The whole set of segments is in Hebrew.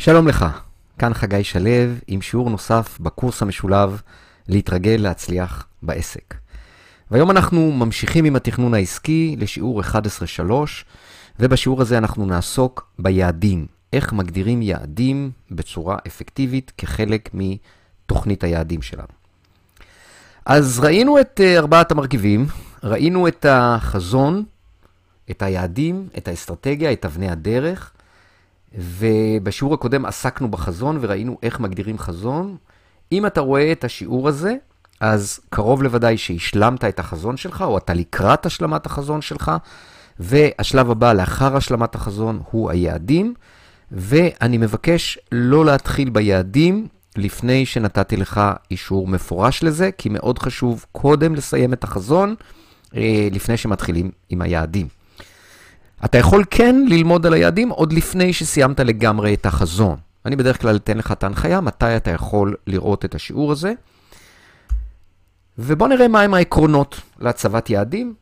שלום לך, כאן חגי שלו עם שיעור נוסף בקורס המשולב להתרגל להצליח בעסק. והיום אנחנו ממשיכים עם התכנון העסקי לשיעור 11.3, ובשיעור הזה אנחנו נעסוק ביעדים, איך מגדירים יעדים בצורה אפקטיבית כחלק מתוכנית היעדים שלנו. אז ראינו את uh, ארבעת המרכיבים, ראינו את החזון, את היעדים, את האסטרטגיה, את אבני הדרך, ובשיעור הקודם עסקנו בחזון וראינו איך מגדירים חזון. אם אתה רואה את השיעור הזה, אז קרוב לוודאי שהשלמת את החזון שלך, או אתה לקראת השלמת החזון שלך, והשלב הבא לאחר השלמת החזון הוא היעדים, ואני מבקש לא להתחיל ביעדים לפני שנתתי לך אישור מפורש לזה, כי מאוד חשוב קודם לסיים את החזון, אה, לפני שמתחילים עם היעדים. אתה יכול כן ללמוד על היעדים עוד לפני שסיימת לגמרי את החזון. אני בדרך כלל אתן לך את ההנחיה מתי אתה יכול לראות את השיעור הזה. ובוא נראה מהם העקרונות להצבת יעדים.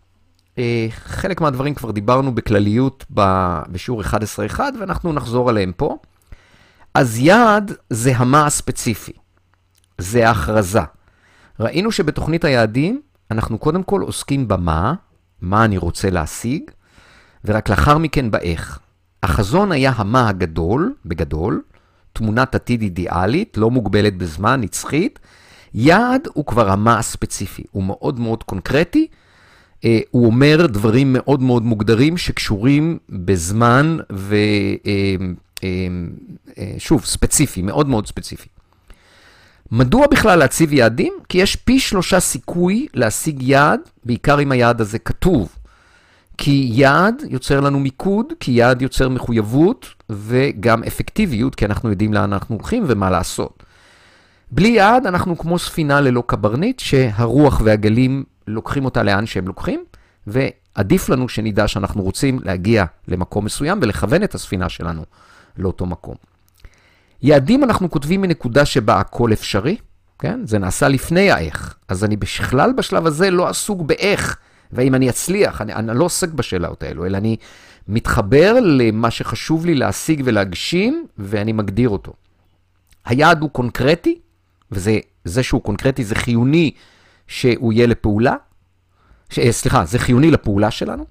אה, חלק מהדברים כבר דיברנו בכלליות בשיעור 11.1 ואנחנו נחזור עליהם פה. אז יעד זה המה הספציפי, זה ההכרזה. ראינו שבתוכנית היעדים אנחנו קודם כל עוסקים במה, מה אני רוצה להשיג, ורק לאחר מכן באיך. החזון היה המה הגדול, בגדול, תמונת עתיד אידיאלית, לא מוגבלת בזמן, נצחית. יעד הוא כבר המה הספציפי, הוא מאוד מאוד קונקרטי. אה, הוא אומר דברים מאוד מאוד מוגדרים שקשורים בזמן ושוב, אה, אה, ספציפי, מאוד מאוד ספציפי. מדוע בכלל להציב יעדים? כי יש פי שלושה סיכוי להשיג יעד, בעיקר אם היעד הזה כתוב. כי יעד יוצר לנו מיקוד, כי יעד יוצר מחויבות וגם אפקטיביות, כי אנחנו יודעים לאן אנחנו הולכים ומה לעשות. בלי יעד אנחנו כמו ספינה ללא קברניט, שהרוח והגלים לוקחים אותה לאן שהם לוקחים, ועדיף לנו שנדע שאנחנו רוצים להגיע למקום מסוים ולכוון את הספינה שלנו לאותו מקום. יעדים אנחנו כותבים מנקודה שבה הכל אפשרי, כן? זה נעשה לפני האיך. אז אני בכלל בשלב הזה לא עסוק באיך. והאם אני אצליח, אני, אני לא עוסק בשאלות האלו, אלא אני מתחבר למה שחשוב לי להשיג ולהגשים, ואני מגדיר אותו. היעד הוא קונקרטי, וזה שהוא קונקרטי זה חיוני שהוא יהיה לפעולה, ש, אה, סליחה, זה חיוני לפעולה שלנו.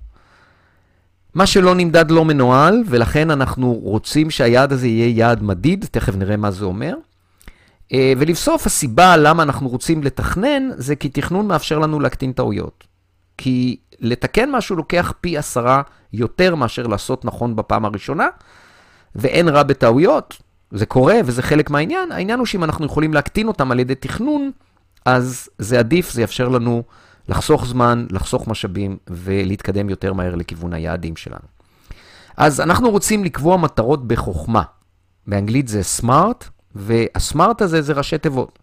מה שלא נמדד לא מנוהל, ולכן אנחנו רוצים שהיעד הזה יהיה יעד מדיד, תכף נראה מה זה אומר. אה, ולבסוף, הסיבה למה אנחנו רוצים לתכנן, זה כי תכנון מאפשר לנו להקטין טעויות. כי לתקן משהו לוקח פי עשרה יותר מאשר לעשות נכון בפעם הראשונה, ואין רע בטעויות, זה קורה וזה חלק מהעניין. העניין הוא שאם אנחנו יכולים להקטין אותם על ידי תכנון, אז זה עדיף, זה יאפשר לנו לחסוך זמן, לחסוך משאבים ולהתקדם יותר מהר לכיוון היעדים שלנו. אז אנחנו רוצים לקבוע מטרות בחוכמה. באנגלית זה סמארט, והסמארט הזה זה ראשי תיבות.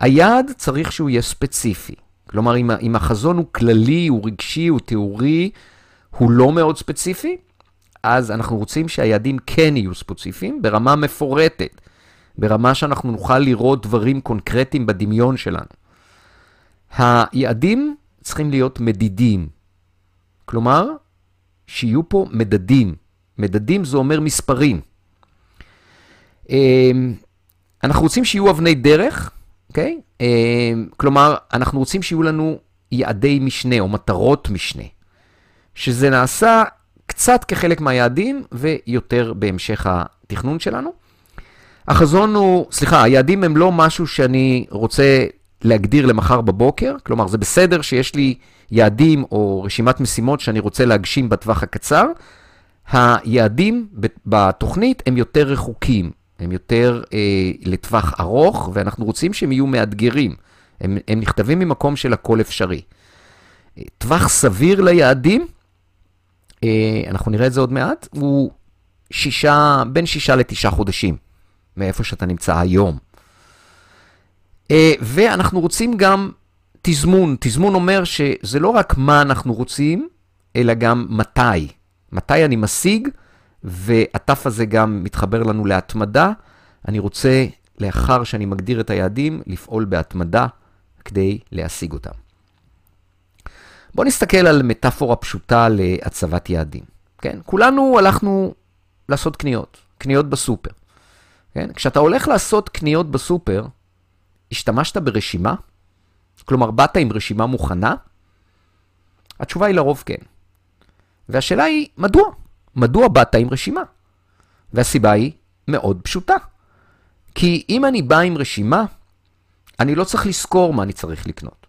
היעד צריך שהוא יהיה ספציפי. כלומר, אם, אם החזון הוא כללי, הוא רגשי, הוא תיאורי, הוא לא מאוד ספציפי, אז אנחנו רוצים שהיעדים כן יהיו ספציפיים ברמה מפורטת, ברמה שאנחנו נוכל לראות דברים קונקרטיים בדמיון שלנו. היעדים צריכים להיות מדידים. כלומר, שיהיו פה מדדים. מדדים זה אומר מספרים. אמ, אנחנו רוצים שיהיו אבני דרך, אוקיי? Okay? אמ, כלומר, אנחנו רוצים שיהיו לנו יעדי משנה או מטרות משנה, שזה נעשה קצת כחלק מהיעדים ויותר בהמשך התכנון שלנו. החזון הוא, סליחה, היעדים הם לא משהו שאני רוצה להגדיר למחר בבוקר, כלומר, זה בסדר שיש לי יעדים או רשימת משימות שאני רוצה להגשים בטווח הקצר. היעדים בתוכנית הם יותר רחוקים, הם יותר אה, לטווח ארוך, ואנחנו רוצים שהם יהיו מאתגרים. הם, הם נכתבים ממקום של הכל אפשרי. טווח סביר ליעדים, אה, אנחנו נראה את זה עוד מעט, הוא שישה, בין שישה לתשעה חודשים, מאיפה שאתה נמצא היום. אה, ואנחנו רוצים גם תזמון. תזמון אומר שזה לא רק מה אנחנו רוצים, אלא גם מתי. מתי אני משיג, והתף הזה גם מתחבר לנו להתמדה. אני רוצה, לאחר שאני מגדיר את היעדים, לפעול בהתמדה כדי להשיג אותם. בואו נסתכל על מטאפורה פשוטה להצבת יעדים. כן? כולנו הלכנו לעשות קניות, קניות בסופר. כן? כשאתה הולך לעשות קניות בסופר, השתמשת ברשימה? כלומר, באת עם רשימה מוכנה? התשובה היא לרוב כן. והשאלה היא, מדוע? מדוע באת עם רשימה? והסיבה היא מאוד פשוטה. כי אם אני בא עם רשימה, אני לא צריך לזכור מה אני צריך לקנות.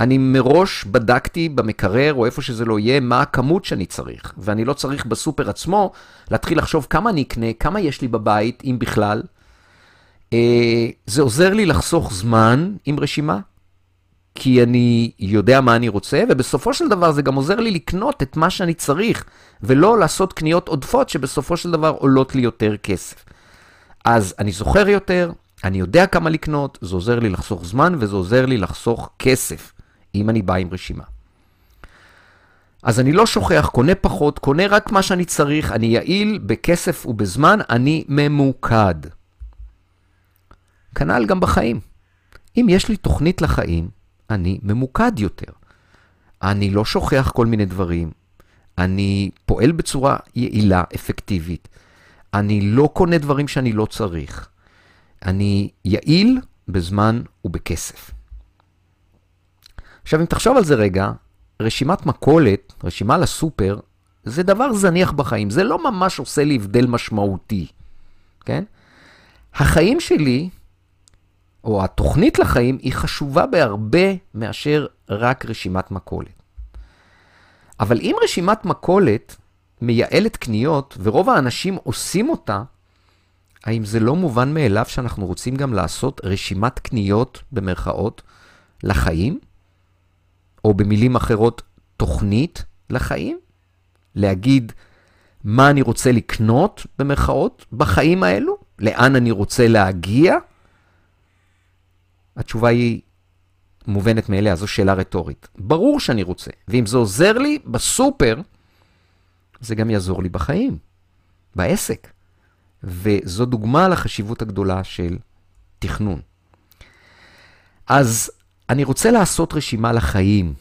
אני מראש בדקתי במקרר או איפה שזה לא יהיה, מה הכמות שאני צריך. ואני לא צריך בסופר עצמו להתחיל לחשוב כמה אני אקנה, כמה יש לי בבית, אם בכלל. אה, זה עוזר לי לחסוך זמן עם רשימה, כי אני יודע מה אני רוצה, ובסופו של דבר זה גם עוזר לי לקנות את מה שאני צריך, ולא לעשות קניות עודפות שבסופו של דבר עולות לי יותר כסף. אז אני זוכר יותר, אני יודע כמה לקנות, זה עוזר לי לחסוך זמן וזה עוזר לי לחסוך כסף, אם אני בא עם רשימה. אז אני לא שוכח, קונה פחות, קונה רק מה שאני צריך, אני יעיל בכסף ובזמן, אני ממוקד. כנ"ל גם בחיים. אם יש לי תוכנית לחיים, אני ממוקד יותר. אני לא שוכח כל מיני דברים, אני פועל בצורה יעילה, אפקטיבית. אני לא קונה דברים שאני לא צריך. אני יעיל בזמן ובכסף. עכשיו, אם תחשוב על זה רגע, רשימת מכולת, רשימה לסופר, זה דבר זניח בחיים. זה לא ממש עושה לי הבדל משמעותי, כן? החיים שלי, או התוכנית לחיים, היא חשובה בהרבה מאשר רק רשימת מכולת. אבל אם רשימת מכולת מייעלת קניות, ורוב האנשים עושים אותה, האם זה לא מובן מאליו שאנחנו רוצים גם לעשות רשימת קניות, במרכאות, לחיים? או במילים אחרות, תוכנית לחיים? להגיד מה אני רוצה לקנות, במרכאות, בחיים האלו? לאן אני רוצה להגיע? התשובה היא מובנת מאליה, זו שאלה רטורית. ברור שאני רוצה, ואם זה עוזר לי בסופר, זה גם יעזור לי בחיים, בעסק. וזו דוגמה לחשיבות הגדולה של תכנון. אז אני רוצה לעשות רשימה לחיים.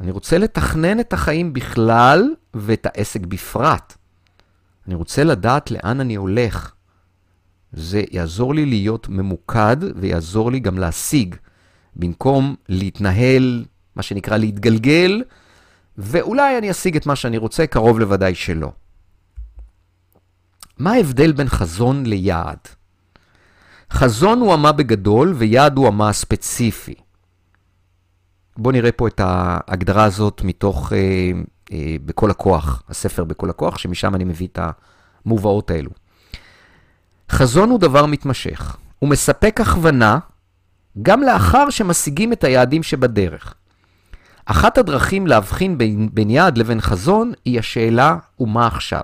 אני רוצה לתכנן את החיים בכלל ואת העסק בפרט. אני רוצה לדעת לאן אני הולך. זה יעזור לי להיות ממוקד ויעזור לי גם להשיג, במקום להתנהל, מה שנקרא להתגלגל, ואולי אני אשיג את מה שאני רוצה, קרוב לוודאי שלא. מה ההבדל בין חזון ליעד? חזון הוא אמה בגדול ויעד הוא אמה ספציפי. בואו נראה פה את ההגדרה הזאת מתוך אה, אה, בכל הכוח, הספר בכל הכוח, שמשם אני מביא את המובאות האלו. חזון הוא דבר מתמשך. הוא מספק הכוונה גם לאחר שמשיגים את היעדים שבדרך. אחת הדרכים להבחין בין, בין יעד לבין חזון היא השאלה, ומה עכשיו?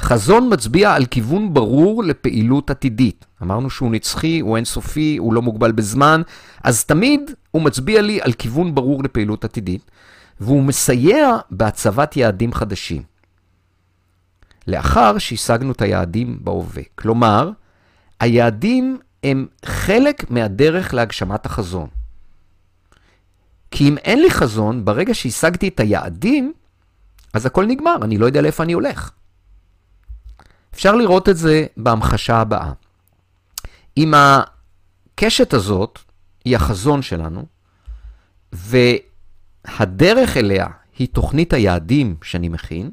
חזון מצביע על כיוון ברור לפעילות עתידית. אמרנו שהוא נצחי, הוא אינסופי, הוא לא מוגבל בזמן, אז תמיד הוא מצביע לי על כיוון ברור לפעילות עתידית, והוא מסייע בהצבת יעדים חדשים. לאחר שהשגנו את היעדים בהווה. כלומר, היעדים הם חלק מהדרך להגשמת החזון. כי אם אין לי חזון, ברגע שהשגתי את היעדים, אז הכל נגמר, אני לא יודע לאיפה אני הולך. אפשר לראות את זה בהמחשה הבאה. אם הקשת הזאת היא החזון שלנו, והדרך אליה היא תוכנית היעדים שאני מכין,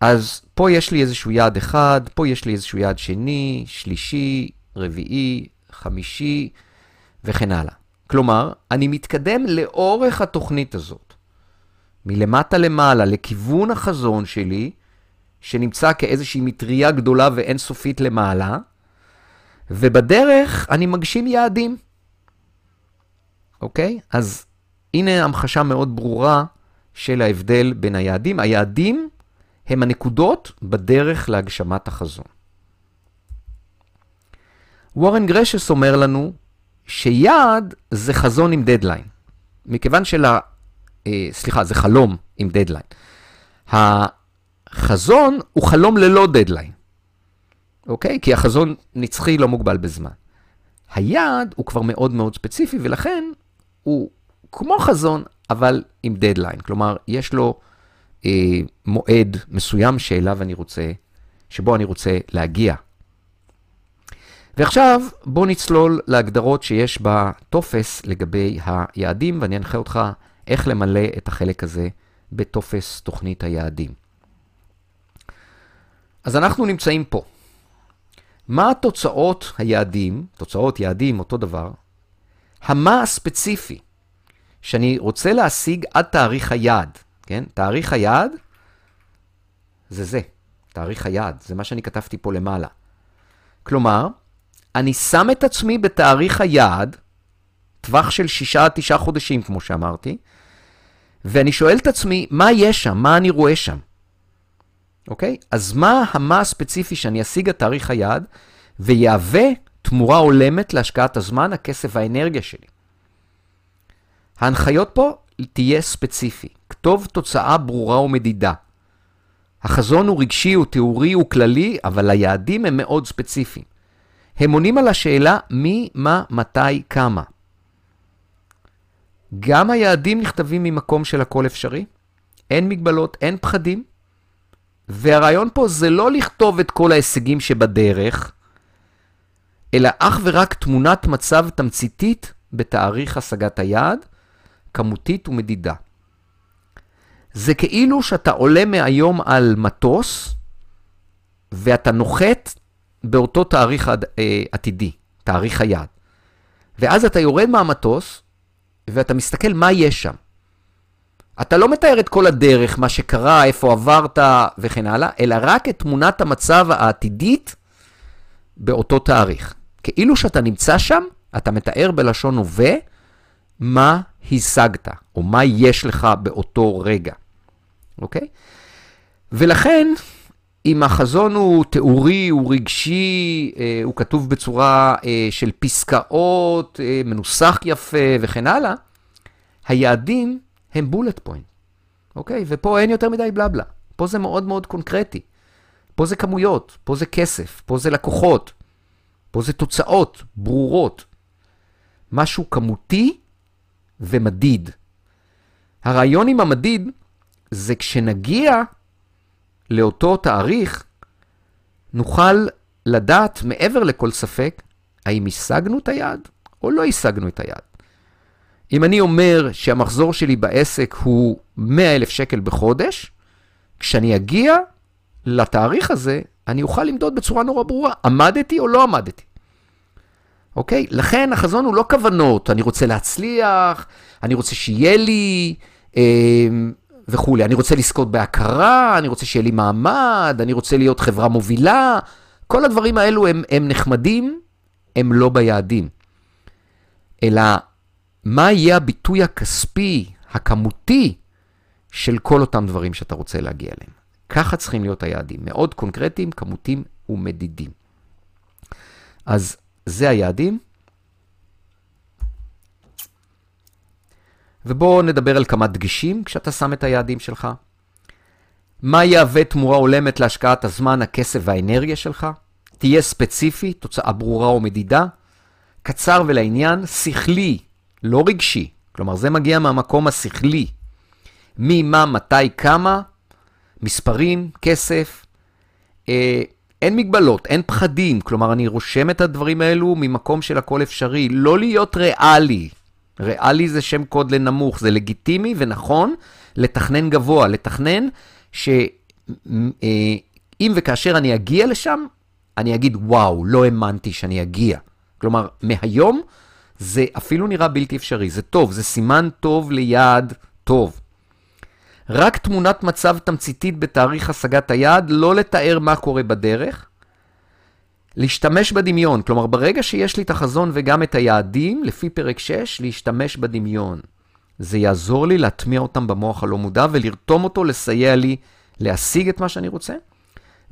אז פה יש לי איזשהו יעד אחד, פה יש לי איזשהו יעד שני, שלישי, רביעי, חמישי וכן הלאה. כלומר, אני מתקדם לאורך התוכנית הזאת, מלמטה למעלה, לכיוון החזון שלי, שנמצא כאיזושהי מטריה גדולה ואינסופית למעלה, ובדרך אני מגשים יעדים. אוקיי? אז הנה המחשה מאוד ברורה של ההבדל בין היעדים. היעדים הם הנקודות בדרך להגשמת החזון. וורן גרשס אומר לנו שיעד זה חזון עם דדליין. מכיוון של ה... אה, סליחה, זה חלום עם דדליין. החזון הוא חלום ללא דדליין, אוקיי? כי החזון נצחי לא מוגבל בזמן. היעד הוא כבר מאוד מאוד ספציפי, ולכן הוא כמו חזון, אבל עם דדליין. כלומר, יש לו אה, מועד מסוים שאליו אני רוצה, שבו אני רוצה להגיע, ועכשיו בוא נצלול להגדרות שיש בטופס לגבי היעדים, ואני אנחה אותך איך למלא את החלק הזה בטופס תוכנית היעדים. אז אנחנו נמצאים פה. מה התוצאות היעדים, תוצאות יעדים, אותו דבר, המה הספציפי שאני רוצה להשיג עד תאריך היעד, כן? תאריך היעד זה זה, תאריך היעד, זה מה שאני כתבתי פה למעלה. כלומר, אני שם את עצמי בתאריך היעד, טווח של שישה עד תשעה חודשים, כמו שאמרתי, ואני שואל את עצמי, מה יש שם? מה אני רואה שם? אוקיי? אז מה המה הספציפי שאני אשיג את תאריך היעד ויהווה תמורה הולמת להשקעת הזמן, הכסף והאנרגיה שלי? ההנחיות פה תהיה ספציפי. כתוב תוצאה ברורה ומדידה. החזון הוא רגשי, הוא תיאורי, הוא כללי, אבל היעדים הם מאוד ספציפיים. הם עונים על השאלה מי, מה, מתי, כמה. גם היעדים נכתבים ממקום של הכל אפשרי, אין מגבלות, אין פחדים, והרעיון פה זה לא לכתוב את כל ההישגים שבדרך, אלא אך ורק תמונת מצב תמציתית בתאריך השגת היעד, כמותית ומדידה. זה כאילו שאתה עולה מהיום על מטוס, ואתה נוחת באותו תאריך אה, עתידי, תאריך היעד. ואז אתה יורד מהמטוס, ואתה מסתכל מה יש שם. אתה לא מתאר את כל הדרך, מה שקרה, איפה עברת וכן הלאה, אלא רק את תמונת המצב העתידית באותו תאריך. כאילו שאתה נמצא שם, אתה מתאר בלשון הווה מה השגת, או מה יש לך באותו רגע, אוקיי? ולכן, אם החזון הוא תיאורי, הוא רגשי, אה, הוא כתוב בצורה אה, של פסקאות, אה, מנוסח יפה וכן הלאה, היעדים הם בולט פוינט, אוקיי? ופה אין יותר מדי בלבלה. פה זה מאוד מאוד קונקרטי. פה זה כמויות, פה זה כסף, פה זה לקוחות, פה זה תוצאות ברורות. משהו כמותי ומדיד. הרעיון עם המדיד זה כשנגיע לאותו תאריך, נוכל לדעת מעבר לכל ספק האם השגנו את היעד או לא השגנו את היעד. אם אני אומר שהמחזור שלי בעסק הוא 100 אלף שקל בחודש, כשאני אגיע לתאריך הזה, אני אוכל למדוד בצורה נורא ברורה, עמדתי או לא עמדתי. אוקיי? לכן החזון הוא לא כוונות, אני רוצה להצליח, אני רוצה שיהיה לי אה, וכולי. אני רוצה לזכות בהכרה, אני רוצה שיהיה לי מעמד, אני רוצה להיות חברה מובילה. כל הדברים האלו הם, הם נחמדים, הם לא ביעדים. אלא מה יהיה הביטוי הכספי, הכמותי, של כל אותם דברים שאתה רוצה להגיע אליהם. ככה צריכים להיות היעדים, מאוד קונקרטיים, כמותיים ומדידים. אז זה היעדים. ובואו נדבר על כמה דגשים כשאתה שם את היעדים שלך. מה יהווה תמורה הולמת להשקעת הזמן, הכסף והאנרגיה שלך? תהיה ספציפי, תוצאה ברורה ומדידה. קצר ולעניין, שכלי, לא רגשי. כלומר, זה מגיע מהמקום השכלי. מי, מה, מתי, כמה, מספרים, כסף. אה, אין מגבלות, אין פחדים. כלומר, אני רושם את הדברים האלו ממקום של הכל אפשרי. לא להיות ריאלי. ריאלי זה שם קוד לנמוך, זה לגיטימי ונכון לתכנן גבוה, לתכנן שאם אה, וכאשר אני אגיע לשם, אני אגיד, וואו, לא האמנתי שאני אגיע. כלומר, מהיום זה אפילו נראה בלתי אפשרי, זה טוב, זה סימן טוב ליעד טוב. רק תמונת מצב תמציתית בתאריך השגת היעד, לא לתאר מה קורה בדרך. להשתמש בדמיון, כלומר ברגע שיש לי את החזון וגם את היעדים, לפי פרק 6, להשתמש בדמיון. זה יעזור לי להטמיע אותם במוח הלא מודע ולרתום אותו, לסייע לי להשיג את מה שאני רוצה.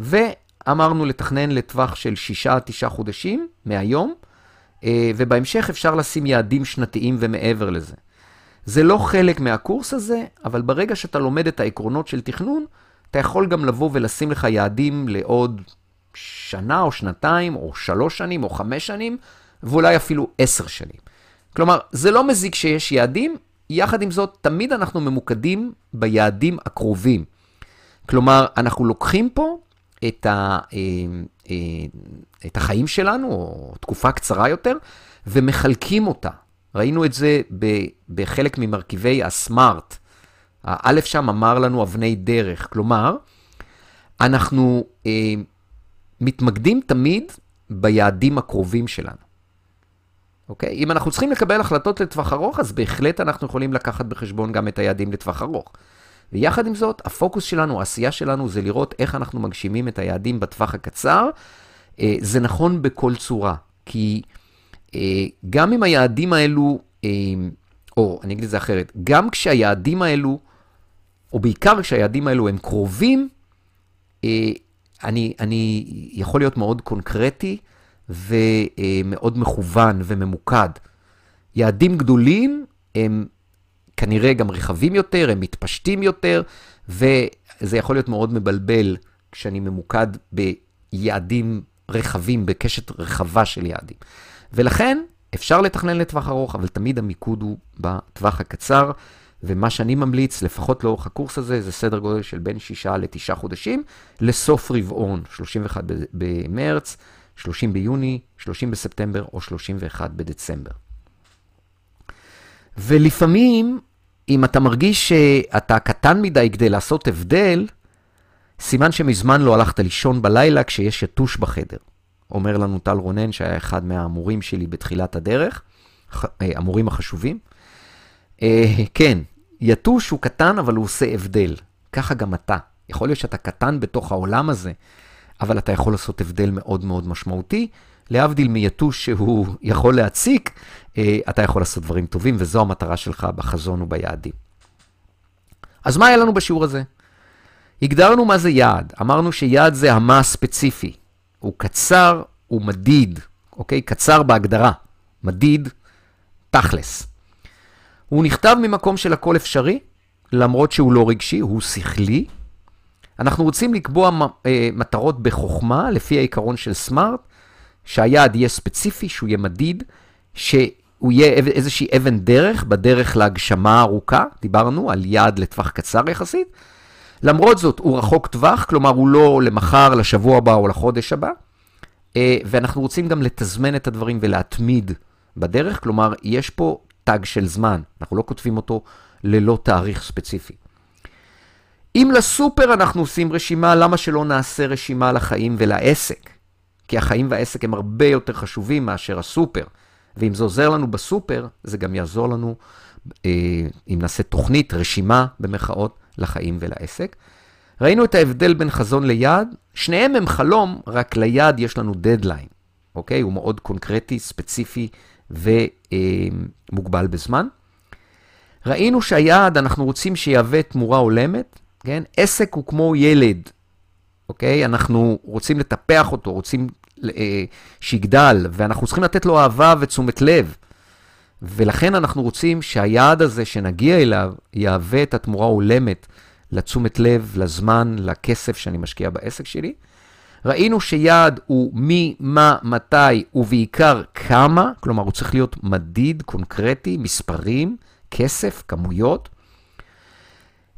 ואמרנו לתכנן לטווח של 6-9 חודשים מהיום, אה, ובהמשך אפשר לשים יעדים שנתיים ומעבר לזה. זה לא חלק מהקורס הזה, אבל ברגע שאתה לומד את העקרונות של תכנון, אתה יכול גם לבוא ולשים לך יעדים לעוד שנה או שנתיים, או שלוש שנים, או חמש שנים, ואולי אפילו עשר שנים. כלומר, זה לא מזיק שיש יעדים, יחד עם זאת, תמיד אנחנו ממוקדים ביעדים הקרובים. כלומר, אנחנו לוקחים פה את, ה, אה, אה, את החיים שלנו, או תקופה קצרה יותר, ומחלקים אותה. ראינו את זה בחלק ממרכיבי הסמארט. האלף שם אמר לנו אבני דרך, כלומר, אנחנו אה, מתמקדים תמיד ביעדים הקרובים שלנו. אוקיי? אם אנחנו צריכים לקבל החלטות לטווח ארוך, אז בהחלט אנחנו יכולים לקחת בחשבון גם את היעדים לטווח ארוך. ויחד עם זאת, הפוקוס שלנו, העשייה שלנו, זה לראות איך אנחנו מגשימים את היעדים בטווח הקצר. אה, זה נכון בכל צורה, כי אה, גם אם היעדים האלו, אה, או אני אגיד את זה אחרת, גם כשהיעדים האלו, או בעיקר כשהיעדים האלו הם קרובים, אני, אני יכול להיות מאוד קונקרטי ומאוד מכוון וממוקד. יעדים גדולים הם כנראה גם רחבים יותר, הם מתפשטים יותר, וזה יכול להיות מאוד מבלבל כשאני ממוקד ביעדים רחבים, בקשת רחבה של יעדים. ולכן אפשר לתכנן לטווח ארוך, אבל תמיד המיקוד הוא בטווח הקצר, ומה שאני ממליץ, לפחות לאורך הקורס הזה, זה סדר גודל של בין שישה לתשעה חודשים, לסוף רבעון, 31 במרץ, 30 ביוני, 30 בספטמבר או 31 בדצמבר. ולפעמים אם אתה מרגיש שאתה קטן מדי כדי לעשות הבדל, סימן שמזמן לא הלכת לישון בלילה כשיש יתוש בחדר. אומר לנו טל רונן, שהיה אחד מהמורים שלי בתחילת הדרך, אה, המורים החשובים. אה, כן, יתוש הוא קטן, אבל הוא עושה הבדל. ככה גם אתה. יכול להיות שאתה קטן בתוך העולם הזה, אבל אתה יכול לעשות הבדל מאוד מאוד משמעותי. להבדיל מיתוש שהוא יכול להציק, אה, אתה יכול לעשות דברים טובים, וזו המטרה שלך בחזון וביעדים. אז מה היה לנו בשיעור הזה? הגדרנו מה זה יעד. אמרנו שיעד זה המה הספציפי. הוא קצר, הוא מדיד, אוקיי? קצר בהגדרה. מדיד, תכלס. הוא נכתב ממקום של הכל אפשרי, למרות שהוא לא רגשי, הוא שכלי. אנחנו רוצים לקבוע אה, מטרות בחוכמה, לפי העיקרון של סמארט, שהיעד יהיה ספציפי, שהוא יהיה מדיד, שהוא יהיה איזושהי אבן דרך בדרך להגשמה ארוכה, דיברנו על יעד לטווח קצר יחסית. למרות זאת, הוא רחוק טווח, כלומר הוא לא למחר, לשבוע הבא או לחודש הבא, אה, ואנחנו רוצים גם לתזמן את הדברים ולהתמיד בדרך, כלומר, יש פה טאג של זמן, אנחנו לא כותבים אותו ללא תאריך ספציפי. אם לסופר אנחנו עושים רשימה, למה שלא נעשה רשימה לחיים ולעסק? כי החיים והעסק הם הרבה יותר חשובים מאשר הסופר. ואם זה עוזר לנו בסופר, זה גם יעזור לנו, אה, אם נעשה תוכנית, רשימה במרכאות, לחיים ולעסק. ראינו את ההבדל בין חזון ליעד, שניהם הם חלום, רק ליעד יש לנו דדליין, אוקיי? הוא מאוד קונקרטי, ספציפי ומוגבל בזמן. ראינו שהיעד, אנחנו רוצים שיהווה תמורה הולמת, כן? עסק הוא כמו ילד, אוקיי? אנחנו רוצים לטפח אותו, רוצים אה, שיגדל, ואנחנו צריכים לתת לו אהבה ותשומת לב. ולכן אנחנו רוצים שהיעד הזה שנגיע אליו יהווה את התמורה ההולמת לתשומת לב, לזמן, לכסף שאני משקיע בעסק שלי. ראינו שיעד הוא מי, מה, מתי ובעיקר כמה, כלומר הוא צריך להיות מדיד, קונקרטי, מספרים, כסף, כמויות.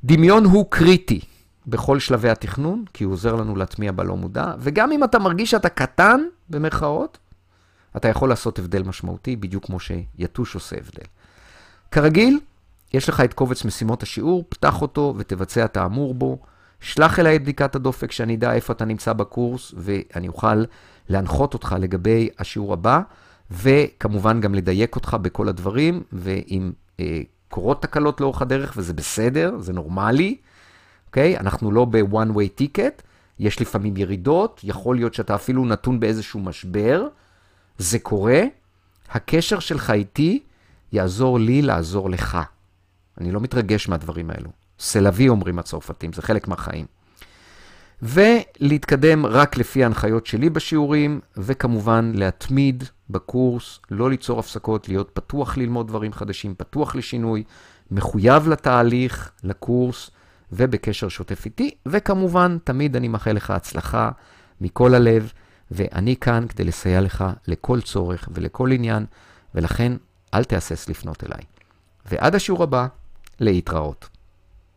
דמיון הוא קריטי. בכל שלבי התכנון, כי הוא עוזר לנו להטמיע בלא מודע, וגם אם אתה מרגיש שאתה קטן, במרכאות, אתה יכול לעשות הבדל משמעותי, בדיוק כמו שיתוש עושה הבדל. כרגיל, יש לך את קובץ משימות השיעור, פתח אותו ותבצע את האמור בו. שלח אליי את בדיקת הדופק, שאני אדע איפה אתה נמצא בקורס, ואני אוכל להנחות אותך לגבי השיעור הבא, וכמובן גם לדייק אותך בכל הדברים, ואם אה, קורות תקלות לאורך הדרך, וזה בסדר, זה נורמלי, אוקיי? אנחנו לא ב-one way ticket, יש לפעמים ירידות, יכול להיות שאתה אפילו נתון באיזשהו משבר, זה קורה. הקשר שלך איתי יעזור לי לעזור לך. אני לא מתרגש מהדברים האלו. סלווי אומרים הצרפתים, זה חלק מהחיים. ולהתקדם רק לפי ההנחיות שלי בשיעורים, וכמובן להתמיד בקורס, לא ליצור הפסקות, להיות פתוח ללמוד דברים חדשים, פתוח לשינוי, מחויב לתהליך, לקורס, ובקשר שוטף איתי, וכמובן, תמיד אני מאחל לך הצלחה מכל הלב, ואני כאן כדי לסייע לך לכל צורך ולכל עניין, ולכן אל תהסס לפנות אליי. ועד השיעור הבא, להתראות.